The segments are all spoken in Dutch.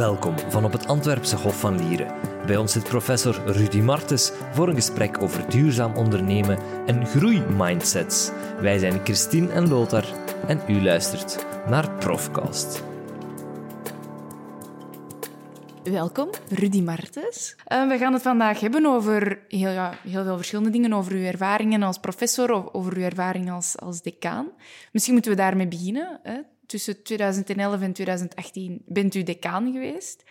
Welkom van op het Antwerpse Hof van Lieren. Bij ons zit professor Rudy Martens voor een gesprek over duurzaam ondernemen en groeimindsets. Wij zijn Christine en Lothar en u luistert naar Profcast. Welkom, Rudy Martens. Uh, we gaan het vandaag hebben over heel, ja, heel veel verschillende dingen. Over uw ervaringen als professor of over uw ervaring als, als decaan. Misschien moeten we daarmee beginnen. Hè? Tussen 2011 en 2018 bent u decaan geweest.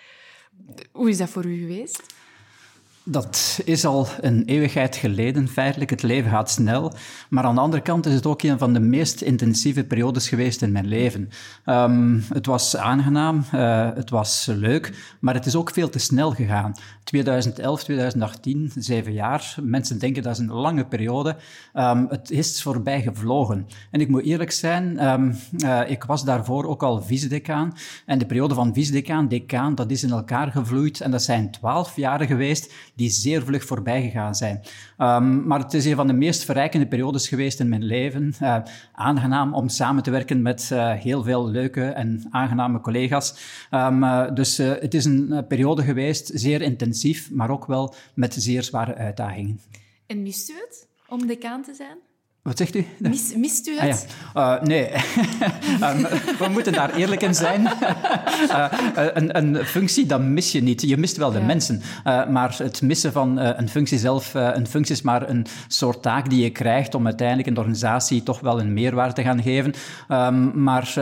Hoe is dat voor u geweest? Dat is al een eeuwigheid geleden, feitelijk. Het leven gaat snel. Maar aan de andere kant is het ook een van de meest intensieve periodes geweest in mijn leven. Um, het was aangenaam, uh, het was leuk, maar het is ook veel te snel gegaan. 2011, 2018, zeven jaar. Mensen denken dat is een lange periode. Um, het is voorbij gevlogen. En ik moet eerlijk zijn, um, uh, ik was daarvoor ook al vice-decaan. En de periode van vice-decaan, decaan, dat is in elkaar gevloeid. En dat zijn twaalf jaren geweest die zeer vlug voorbij gegaan zijn. Um, maar het is een van de meest verrijkende periodes geweest in mijn leven. Uh, aangenaam om samen te werken met uh, heel veel leuke en aangename collega's. Um, uh, dus het is een periode geweest, zeer intensief, maar ook wel met zeer zware uitdagingen. En mist u het om decaan te zijn? Wat zegt u? Mis, mist u het? Ah, ja. uh, nee, um, we moeten daar eerlijk in zijn. uh, een, een, functie, dat mis je niet. Je mist wel de ja. mensen. Uh, maar het missen van een functie zelf, een functie is maar een soort taak die je krijgt om uiteindelijk een organisatie toch wel een meerwaarde te gaan geven. Um, maar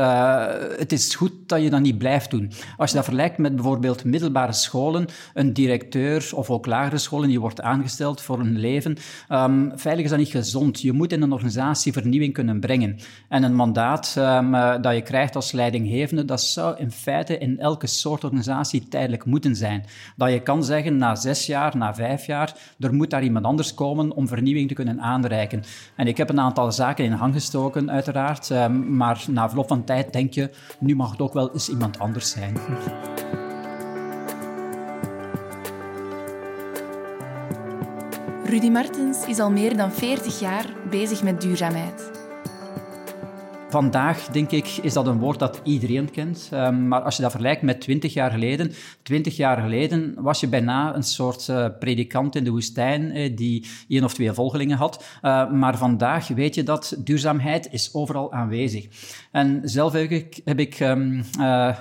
het is goed dat je dat niet blijft doen. Als je dat vergelijkt met bijvoorbeeld middelbare scholen, een directeur of ook lagere scholen, die wordt aangesteld voor een leven, um, feitelijk is dat niet gezond. Je moet in een organisatie vernieuwing kunnen brengen. En een mandaat um, uh, dat je krijgt als leidinggevende, dat zou in feite in elke soort organisatie tijdelijk moeten zijn. Dat je kan zeggen, na zes jaar, na vijf jaar, er moet daar iemand anders komen om vernieuwing te kunnen aanreiken. En ik heb een aantal zaken in hang gestoken, uiteraard, um, maar na verloop van tijd denk je, nu mag het ook wel eens iemand anders zijn. Rudy Martens is al meer dan 40 jaar bezig met duurzaamheid. Vandaag, denk ik, is dat een woord dat iedereen kent. Um, maar als je dat vergelijkt met 20 jaar geleden, 20 jaar geleden was je bijna een soort uh, predikant in de woestijn uh, die één of twee volgelingen had. Uh, maar vandaag weet je dat duurzaamheid is overal aanwezig. En zelf heb ik, heb ik um,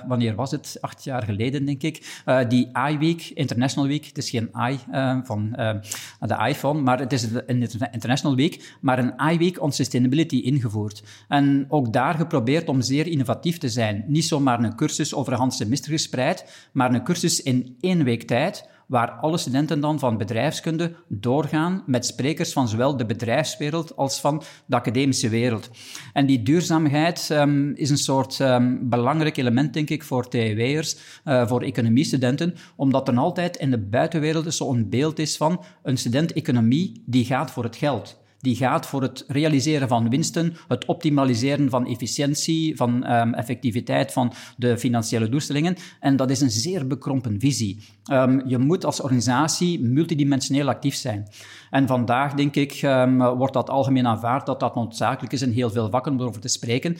wanneer was het? Acht jaar geleden, denk ik, die iWeek, International Week. Het is geen i van de iPhone, maar het is een International Week, maar een iWeek on Sustainability ingevoerd. En ook daar geprobeerd om zeer innovatief te zijn. Niet zomaar een cursus over een semester gespreid, maar een cursus in één week tijd, waar alle studenten dan van bedrijfskunde doorgaan met sprekers van zowel de bedrijfswereld als van de academische wereld. En die duurzaamheid um, is een soort um, belangrijk element, denk ik, voor TW'ers, uh, voor economiestudenten, omdat er altijd in de buitenwereld zo'n beeld is van een student economie die gaat voor het geld die gaat voor het realiseren van winsten, het optimaliseren van efficiëntie, van um, effectiviteit van de financiële doelstellingen. En dat is een zeer bekrompen visie. Um, je moet als organisatie multidimensioneel actief zijn. En vandaag, denk ik, um, wordt dat algemeen aanvaard dat dat noodzakelijk is in heel veel vakken om erover te spreken.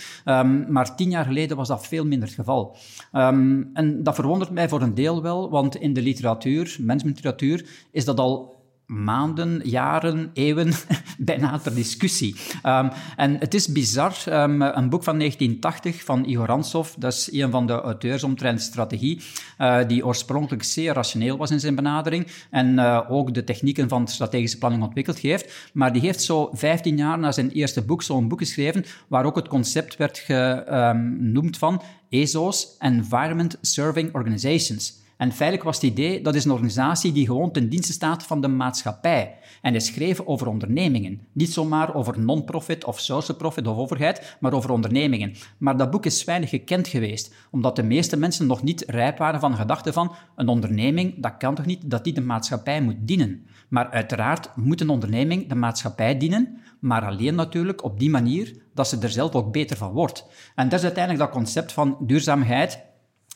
maar tien jaar geleden was dat veel minder het geval. en dat verwondert mij voor een deel wel, want in de literatuur, managementliteratuur, is dat al maanden, jaren, eeuwen bijna ter discussie. Um, en het is bizar, um, een boek van 1980 van Igor Ransov, dat is een van de auteurs omtrent strategie, uh, die oorspronkelijk zeer rationeel was in zijn benadering en uh, ook de technieken van strategische planning ontwikkeld heeft. Maar die heeft zo 15 jaar na zijn eerste boek zo'n boek geschreven waar ook het concept werd genoemd van ESO's, Environment Serving Organizations. En feitelijk was het idee, dat is een organisatie die gewoon ten dienste staat van de maatschappij. En is schreef over ondernemingen. Niet zomaar over non-profit of social profit of overheid, maar over ondernemingen. Maar dat boek is weinig gekend geweest, omdat de meeste mensen nog niet rijp waren van de gedachte van een onderneming, dat kan toch niet dat die de maatschappij moet dienen. Maar uiteraard moet een onderneming de maatschappij dienen, maar alleen natuurlijk op die manier dat ze er zelf ook beter van wordt. En dat is uiteindelijk dat concept van duurzaamheid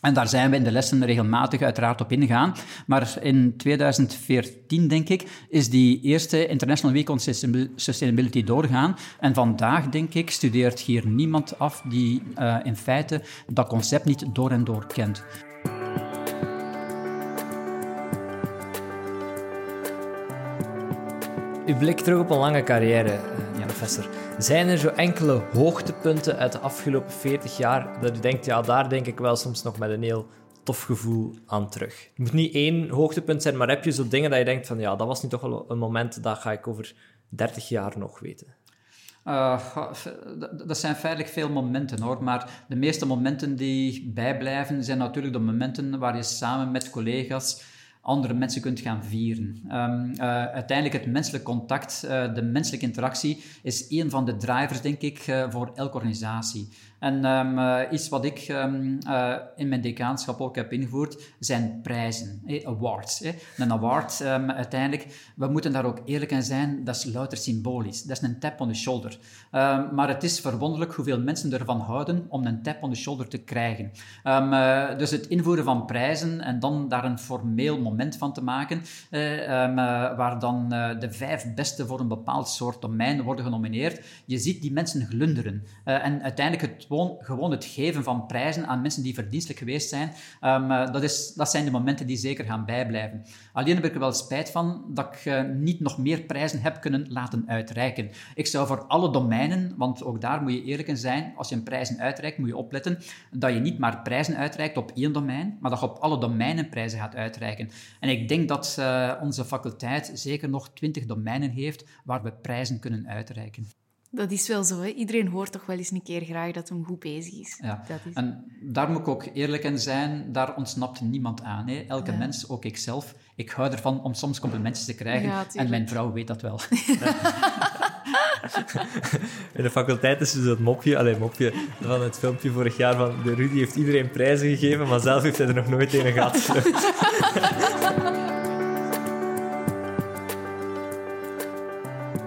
en daar zijn we in de lessen regelmatig uiteraard op ingegaan. Maar in 2014, denk ik, is die eerste International Week on Sustainability doorgaan. En vandaag, denk ik, studeert hier niemand af die eh, in feite dat concept niet door en door kent. U blikt terug op een lange carrière, eh, ja. professor. Zijn er zo enkele hoogtepunten uit de afgelopen 40 jaar dat u denkt, ja, daar denk ik wel soms nog met een heel tof gevoel aan terug? Het moet niet één hoogtepunt zijn, maar heb je zo dingen dat je denkt van, ja, dat was nu toch wel een moment dat ga ik over 30 jaar nog weten? Uh, dat zijn feitelijk veel momenten hoor, maar de meeste momenten die bijblijven zijn natuurlijk de momenten waar je samen met collega's andere mensen kunt gaan vieren. Um, uh, uiteindelijk het menselijk contact, uh, de menselijke interactie, is een van de drivers, denk ik, uh, voor elke organisatie. En um, iets wat ik um, in mijn decaanschap ook heb ingevoerd, zijn prijzen, eh, awards. Eh. Een award, uiteindelijk, we moeten daar ook eerlijk in zijn, dat is louter symbolisch. Dat is een tap on the shoulder. maar het is verwonderlijk hoeveel mensen ervan houden om een tap on the shoulder te krijgen. dus het invoeren van prijzen en dan daar een formeel moment van te maken, waar dan de vijf beste voor een bepaald soort domein worden genomineerd. Je ziet die mensen glunderen. en uiteindelijk het gewoon, gewoon het geven van prijzen aan mensen die verdienstelijk geweest zijn, um, dat, is, dat zijn de momenten die zeker gaan bijblijven. Alleen heb ik er wel spijt van dat ik niet nog meer prijzen heb kunnen laten uitreiken. Ik zou voor alle domeinen, want ook daar moet je eerlijk in zijn, als je een prijzen uitreikt, moet je opletten dat je niet maar prijzen uitreikt op één domein, maar dat je op alle domeinen prijzen gaat uitreiken. En ik denk dat uh, onze faculteit zeker nog twintig domeinen heeft waar we prijzen kunnen uitreiken. Dat is wel zo. Hè? Iedereen hoort toch wel eens een keer graag dat hem goed bezig is. Ja. Dat is... En daar moet ik ook eerlijk in zijn, daar ontsnapt niemand aan. Hè? Elke ja. mens, ook ikzelf, ik hou ervan om soms complimentjes te krijgen. Ja, en mijn vrouw weet dat wel. in de faculteit is dus dat mopje, alleen mopje van het filmpje vorig jaar van de Rudy heeft iedereen prijzen gegeven, maar zelf heeft hij er nog nooit een gehad.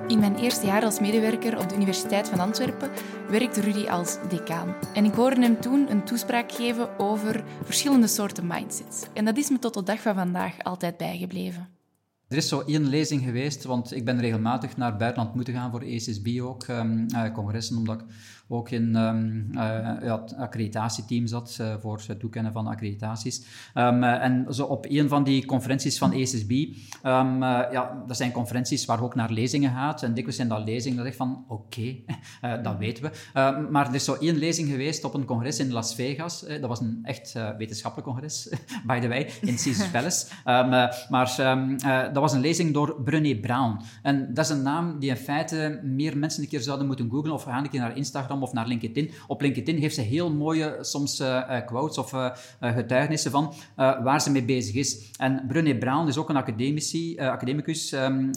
In mijn eerste jaar als medewerker op de Universiteit van Antwerpen werkte Rudy als decaan. En ik hoorde hem toen een toespraak geven over verschillende soorten mindsets. En dat is me tot de dag van vandaag altijd bijgebleven. Er is zo één lezing geweest, want ik ben regelmatig naar buitenland moeten gaan voor ESSB ook, um, uh, congressen, omdat ik ook in um, uh, ja, het accreditatieteam zat uh, voor het toekennen van accreditaties. Um, en zo op een van die conferenties van ESSB, ja, dat zijn conferenties waar ook naar lezingen gaat. En dikwijls zijn dat lezingen dat ik van, oké, dat weten we. maar er is zo één lezing geweest op een congres in Las Vegas. dat was een echt wetenschappelijk congres, by the way, in Caesars Palace. maar dat was een lezing door Brené Brown. En dat is een naam die in feite meer mensen een keer zouden moeten googlen of gaan een keer naar Instagram of naar LinkedIn. Op LinkedIn heeft ze heel mooie soms uh, quotes of uh, getuigenissen van waar ze mee bezig is. En Brené Brown is ook een academici, academicus, um,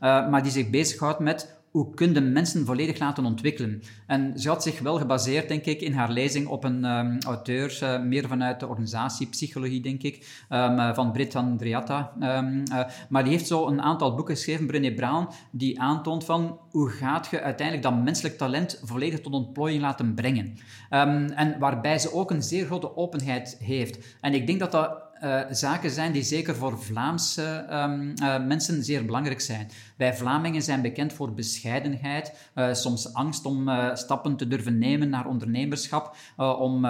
maar die zich bezighoudt met hoe kun je mensen volledig laten ontwikkelen? En ze had zich wel gebaseerd, denk ik, in haar lezing op een um, auteur, uh, meer vanuit de organisatiepsychologie, denk ik, um, van Britt Andreatta. Um, uh, maar die heeft zo een aantal boeken geschreven, Brené Brown, die aantoont van hoe gaat je uiteindelijk dat menselijk talent volledig tot ontplooiing laten brengen. en waarbij ze ook een zeer grote openheid heeft. En ik denk dat dat uh, zaken zijn die zeker voor Vlaamse um, uh, mensen zeer belangrijk zijn. Wij Vlamingen zijn bekend voor bescheidenheid, uh, soms angst om stappen te durven nemen naar ondernemerschap, om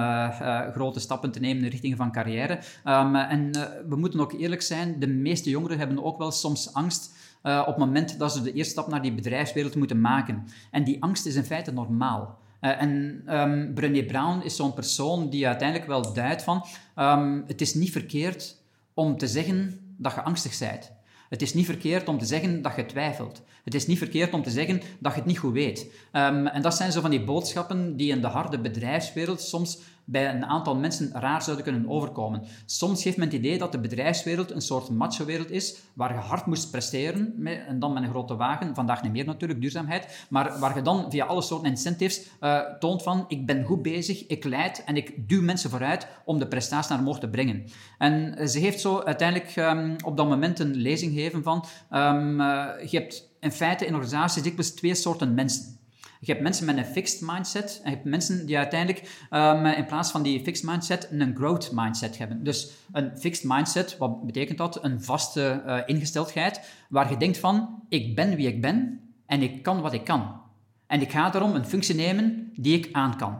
grote stappen te nemen in de richting van carrière. Um, en we moeten ook eerlijk zijn, de meeste jongeren hebben ook wel soms angst op het moment dat ze de eerste stap naar die bedrijfswereld moeten maken. En die angst is in feite normaal. Uh, en um, Brené Brown is zo'n persoon die uiteindelijk wel duidt van um, het is niet verkeerd om te zeggen dat je angstig bent. Het is niet verkeerd om te zeggen dat je twijfelt. Het is niet verkeerd om te zeggen dat je het niet goed weet. Um, en dat zijn zo van die boodschappen die in de harde bedrijfswereld soms bij een aantal mensen raar zouden kunnen overkomen. Soms geeft men het idee dat de bedrijfswereld een soort macho-wereld is, waar je hard moest presteren, met, en dan met een grote wagen, vandaag niet meer natuurlijk, duurzaamheid, maar waar je dan via alle soorten incentives uh, toont van, ik ben goed bezig, ik leid en ik duw mensen vooruit om de prestatie naar omhoog te brengen. En ze heeft zo uiteindelijk um, op dat moment een lezing gegeven van, um, uh, je hebt in feite in organisaties dikwijls twee soorten mensen. Je hebt mensen met een fixed mindset en je hebt mensen die uiteindelijk um, in plaats van die fixed mindset een growth mindset hebben. Dus een fixed mindset, wat betekent dat? Een vaste uh, ingesteldheid waar je denkt van, ik ben wie ik ben en ik kan wat ik kan. En ik ga daarom een functie nemen die ik aan kan.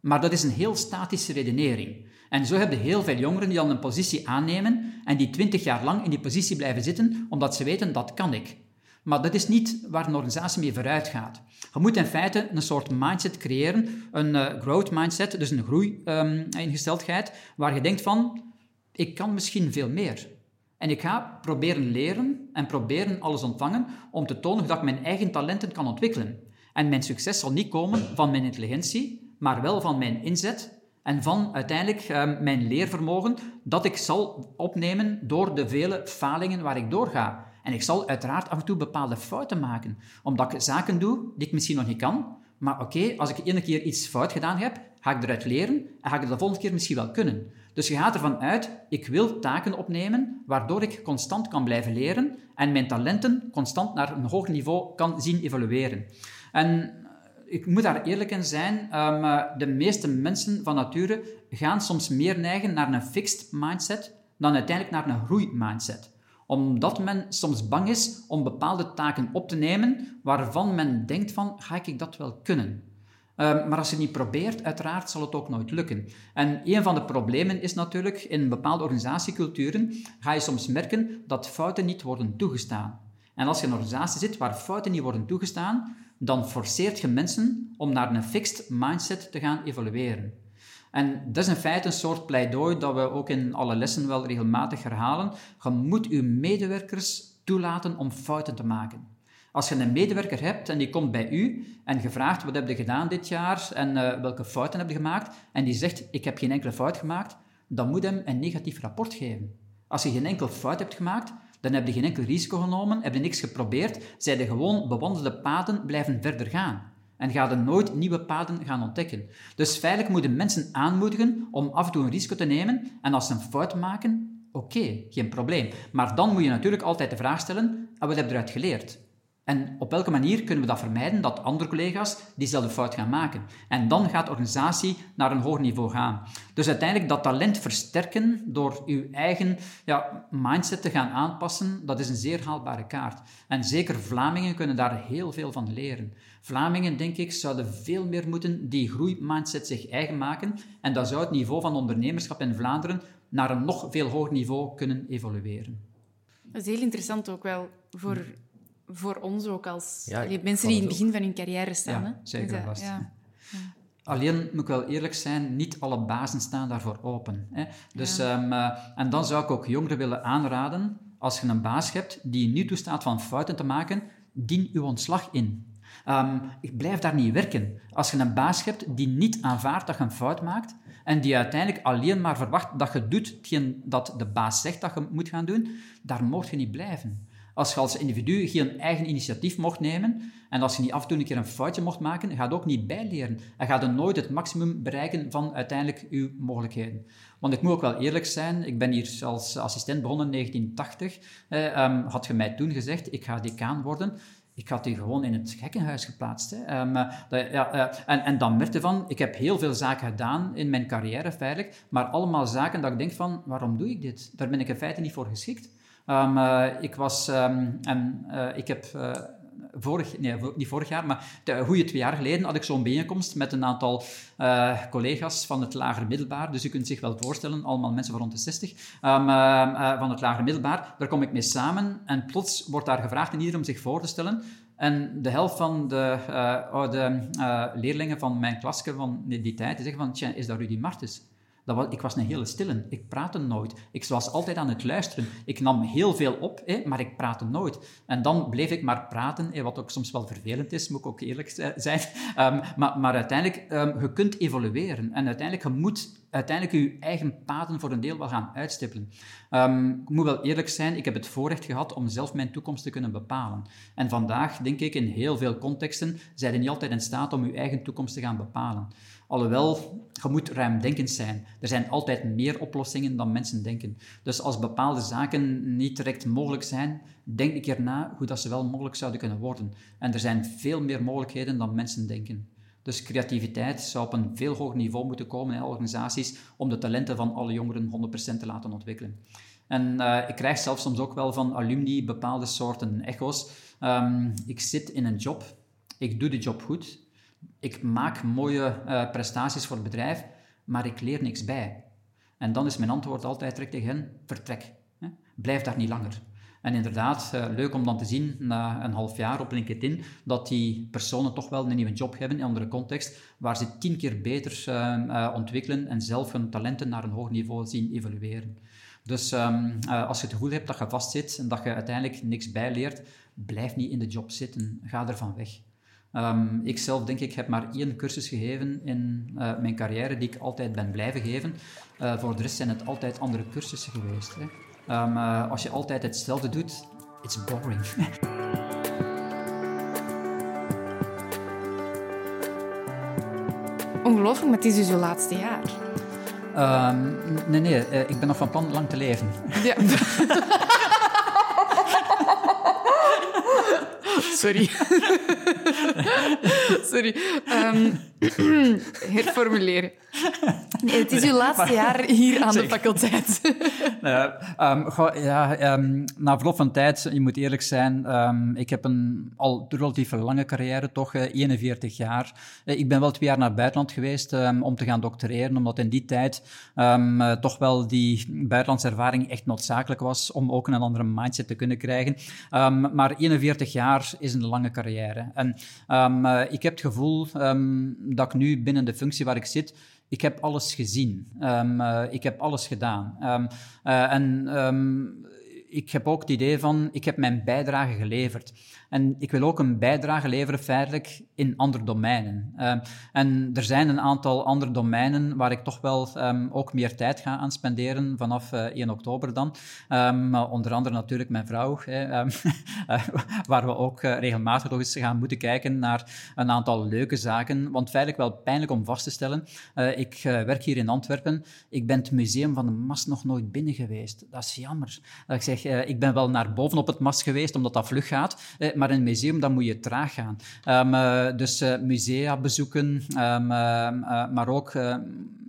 Maar dat is een heel statische redenering. En zo hebben heel veel jongeren die dan een positie aannemen en die twintig jaar lang in die positie blijven zitten, omdat ze weten dat kan ik. Maar dat is niet waar een organisatie mee vooruit gaat. Je moet in feite een soort mindset creëren, een uh, growth mindset, dus een groeingesteldheid, um, waar je denkt van, ik kan misschien veel meer. En ik ga proberen leren en proberen alles ontvangen om te tonen dat ik mijn eigen talenten kan ontwikkelen. En mijn succes zal niet komen van mijn intelligentie, maar wel van mijn inzet en van uiteindelijk uh, mijn leervermogen dat ik zal opnemen door de vele falingen waar ik doorga. En ik zal uiteraard af en toe bepaalde fouten maken, omdat ik zaken doe die ik misschien nog niet kan. Maar oké, als ik ene keer iets fout gedaan heb, ga ik eruit leren en ga ik het de volgende keer misschien wel kunnen. Dus je gaat ervan uit, ik wil taken opnemen waardoor ik constant kan blijven leren en mijn talenten constant naar een hoger niveau kan zien evolueren. En ik moet daar eerlijk in zijn, um, de meeste mensen van nature gaan soms meer neigen naar een fixed mindset dan uiteindelijk naar een groeimindset omdat men soms bang is om bepaalde taken op te nemen waarvan men denkt van, ga ik dat wel kunnen? Um, maar als je niet probeert, uiteraard zal het ook nooit lukken. En een van de problemen is natuurlijk, in bepaalde organisatieculturen ga je soms merken dat fouten niet worden toegestaan. En als je in een organisatie zit waar fouten niet worden toegestaan, dan forceert je mensen om naar een fixed mindset te gaan evolueren. En dat is in feite een soort pleidooi dat we ook in alle lessen wel regelmatig herhalen. Je moet je medewerkers toelaten om fouten te maken. Als je een medewerker hebt en die komt bij u en je vraagt wat heb je gedaan dit jaar en uh, welke fouten heb je gemaakt en die zegt ik heb geen enkele fout gemaakt, dan moet hem een negatief rapport geven. Als je geen enkel fout hebt gemaakt, dan heb je geen enkel risico genomen, heb je niks geprobeerd, zij je gewoon bewandelde paden blijven verder gaan. En ga er nooit nieuwe paden gaan ontdekken. Dus feitelijk moeten mensen aanmoedigen om af en toe een risico te nemen. En als ze een fout maken, oké, geen probleem. Maar dan moet je natuurlijk altijd de vraag stellen, wat heb je eruit geleerd? En op welke manier kunnen we dat vermijden dat andere collega's diezelfde fout gaan maken? En dan gaat de organisatie naar een hoger niveau gaan. Dus uiteindelijk dat talent versterken door uw eigen ja, mindset te gaan aanpassen, dat is een zeer haalbare kaart. En zeker Vlamingen kunnen daar heel veel van leren. Vlamingen, denk ik, zouden veel meer moeten die groeimindset zich eigen maken. En dat zou het niveau van ondernemerschap in Vlaanderen naar een nog veel hoger niveau kunnen evolueren. Dat is heel interessant ook wel voor voor ons ook als mensen die in het begin van hun carrière staan. Ja, zeker vast. Ja. Alleen moet ik wel eerlijk zijn, niet alle bazen staan daarvoor open. Hè. Dus, um, en dan zou ik ook jongeren willen aanraden, als je een baas hebt die je niet toestaat van fouten te maken, dien uw ontslag in. Um, ik blijf daar niet werken. Als je een baas hebt die niet aanvaardt dat je een fout maakt en die uiteindelijk alleen maar verwacht dat je doet hetgeen dat de baas zegt dat je moet gaan doen, daar moet je niet blijven. Als je als individu geen eigen initiatief mocht nemen en als je niet af en toe een keer een foutje mocht maken, ga je ook niet bijleren. En ga je nooit het maximum bereiken van uiteindelijk je mogelijkheden. Want ik moet ook wel eerlijk zijn, ik ben hier als assistent begonnen in 1980. Eh, had je mij toen gezegd, ik ga decaan worden, ik had die gewoon in het gekkenhuis geplaatst. Hè. Ehm, eh, ja, uh, en, en dan merkte van, ik heb heel veel zaken gedaan in mijn carrière, feitelijk, maar allemaal zaken dat ik denk van, waarom doe ik dit? Daar ben ik in feite niet voor geschikt. Um, uh, ik was, um, en uh, ik heb uh, vorig, nee, niet vorig jaar, maar de, goede twee jaar geleden had ik zo'n bijeenkomst met een aantal collega's van het lager middelbaar. Dus u kunt zich wel voorstellen, allemaal mensen van rond de 60, um, van het lager middelbaar. Daar kom ik mee samen en plots wordt daar gevraagd in ieder om zich voor te stellen. En de helft van de oude leerlingen van mijn klasje van die tijd, die zeggen van, tja, is dat Rudy Martens? Ik was een hele stille. Ik praatte nooit. Ik was altijd aan het luisteren. Ik nam heel veel op, hè, maar ik praatte nooit. En dan bleef ik maar praten, wat ook soms wel vervelend is, moet ik ook eerlijk zijn. Um, maar, maar, uiteindelijk, um, je kunt evolueren. En uiteindelijk, je moet uiteindelijk je eigen paden voor een deel wel gaan uitstippelen. Um, ik moet wel eerlijk zijn, ik heb het voorrecht gehad om zelf mijn toekomst te kunnen bepalen. En vandaag, denk ik, in heel veel contexten, zijn je niet altijd in staat om je eigen toekomst te gaan bepalen. Alhoewel, je moet ruimdenkend zijn. Er zijn altijd meer oplossingen dan mensen denken. Dus als bepaalde zaken niet direct mogelijk zijn, denk een keer na hoe dat ze wel mogelijk zouden kunnen worden. En er zijn veel meer mogelijkheden dan mensen denken. Dus creativiteit zou op een veel hoger niveau moeten komen in organisaties om de talenten van alle jongeren 100% te laten ontwikkelen. En uh, ik krijg zelfs soms ook wel van alumni bepaalde soorten echo's. Um, ik zit in een job, ik doe de job goed, ik maak mooie uh, prestaties voor het bedrijf, maar ik leer niks bij. En dan is mijn antwoord altijd direct tegen hen, vertrek. Hè? Blijf daar niet langer. En inderdaad, uh, leuk om dan te zien na een half jaar op LinkedIn dat die personen toch wel een nieuwe job hebben in een andere context, waar ze tien keer beter uh, ontwikkelen en zelf hun talenten naar een hoog niveau zien evolueren. Dus um, als je het gevoel hebt dat je vastzit en dat je uiteindelijk niks bijleert, blijf niet in de job zitten. Ga ervan weg. Um, ik zelf denk ik heb maar één cursus gegeven in uh, mijn carrière die ik altijd ben blijven geven. Uh, voor de rest zijn het altijd andere cursussen geweest. Hè. Um, uh, als je altijd hetzelfde doet, it's boring. Ongelooflijk, maar het is dus je laatste jaar. Um, nee, nee, ik ben nog van plan lang te leven. Ja. Sorry. Sorry. Um, herformuleren. Nee, het is uw laatste jaar hier aan de faculteit. uh, um, ja, um, na verloop van tijd, je moet eerlijk zijn, um, ik heb een al relatief lange carrière, toch uh, 41 jaar. Uh, ik ben wel twee jaar naar het buitenland geweest om te gaan doctoreren, omdat in die tijd uh, toch wel die buitenlandse ervaring echt noodzakelijk was om ook een andere mindset te kunnen krijgen. maar 41 jaar is een lange carrière. En uh, ik heb het gevoel dat ik nu binnen de functie waar ik zit, ik heb alles gezien. Um, uh, ik heb alles gedaan. Um, uh, en um, ik heb ook het idee van, ik heb mijn bijdrage geleverd. En ik wil ook een bijdrage leveren feitelijk in andere domeinen. Uh, en er zijn een aantal andere domeinen waar ik toch wel um, ook meer tijd ga aan spenderen vanaf uh, eh, 1 oktober dan. Um, onder andere natuurlijk mijn vrouw, hè, um, waar we ook uh, regelmatig nog eens gaan moeten kijken naar een aantal leuke zaken. Want feitelijk wel pijnlijk om vast te stellen. Ik werk hier in Antwerpen. Ik ben het museum van de Mas nog nooit binnen geweest. Dat is jammer. Dat ik zeg, ik ben wel naar boven op het Mas geweest, omdat dat vlug gaat. Maar in een museum, dan moet je traag gaan. Um, dus uh, musea bezoeken, um, uh, maar ook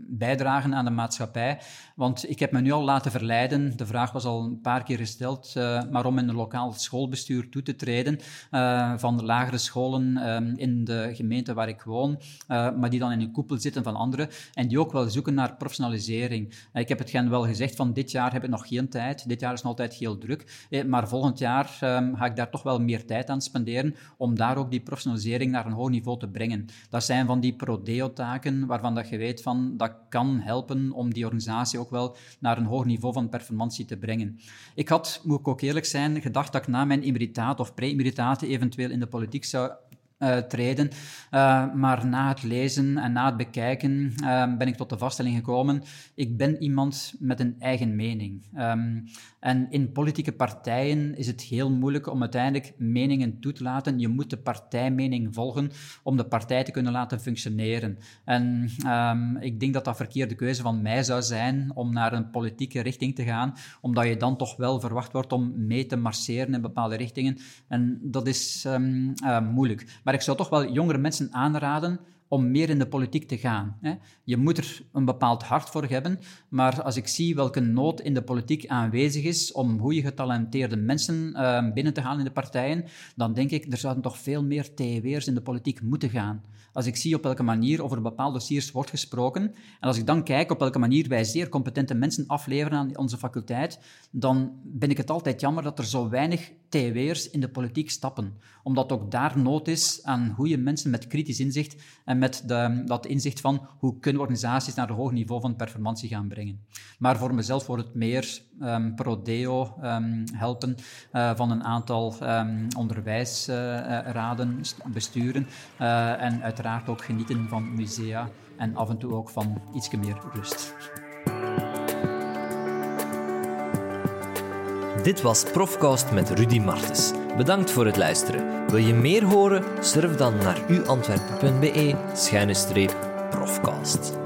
bijdragen aan de maatschappij. Want ik heb me nu al laten verleiden, de vraag was al een paar keer gesteld, uh, maar om in een lokaal schoolbestuur toe te treden uh, van lagere scholen uh, in de gemeente waar ik woon, maar die dan in een koepel zitten van anderen en die ook wel zoeken naar professionalisering. ik heb het gen wel gezegd van dit jaar heb ik nog geen tijd, dit jaar is nog altijd heel druk, maar volgend jaar ehm, ga ik daar toch wel meer tijd aan spenderen om daar ook die professionalisering naar een hoog niveau te brengen. Dat zijn van die prodeo-taken waarvan dat je weet van dat kan helpen om die organisatie ook wel naar een hoog niveau van performantie te brengen. Ik had, moet ik ook eerlijk zijn, gedacht dat ik na mijn emeritaat of pre-emeritaat eventueel in de politiek zou uh, treden. Uh, maar na het lezen en na het bekijken uh, ben ik tot de vaststelling gekomen, ik ben iemand met een eigen mening. Um, en in politieke partijen is het heel moeilijk om uiteindelijk meningen toe te laten. Je moet de partijmening volgen om de partij te kunnen laten functioneren. En um, ik denk dat dat verkeerde keuze van mij zou zijn om naar een politieke richting te gaan, omdat je dan toch wel verwacht wordt om mee te marcheren in bepaalde richtingen. En dat is um, moeilijk. Maar ik zou toch wel jongere mensen aanraden om meer in de politiek te gaan. Je moet er een bepaald hart voor hebben, maar als ik zie welke nood in de politiek aanwezig is om goede getalenteerde mensen uh, binnen te halen in de partijen, dan denk ik, er zouden toch veel meer TW'ers in de politiek moeten gaan. Als ik zie op welke manier over bepaalde dossiers wordt gesproken, en als ik dan kijk op welke manier wij zeer competente mensen afleveren aan onze faculteit, dan ben ik het altijd jammer dat er zo weinig TW'ers in de politiek stappen. Omdat ook daar nood is aan goede mensen met kritisch inzicht met dat inzicht van hoe kunnen organisaties naar een hoog niveau van performantie gaan brengen. Maar voor mezelf wordt het meer um, pro-deo um, helpen uh, van een aantal um, onderwijsraden, uh, besturen uh, en uiteraard ook genieten van musea en af en toe ook van iets meer rust. Dit was Profcast met Rudy Martens. Bedankt voor het luisteren. Wil je meer horen? Surf dan naar uantwerpen.be-profcast.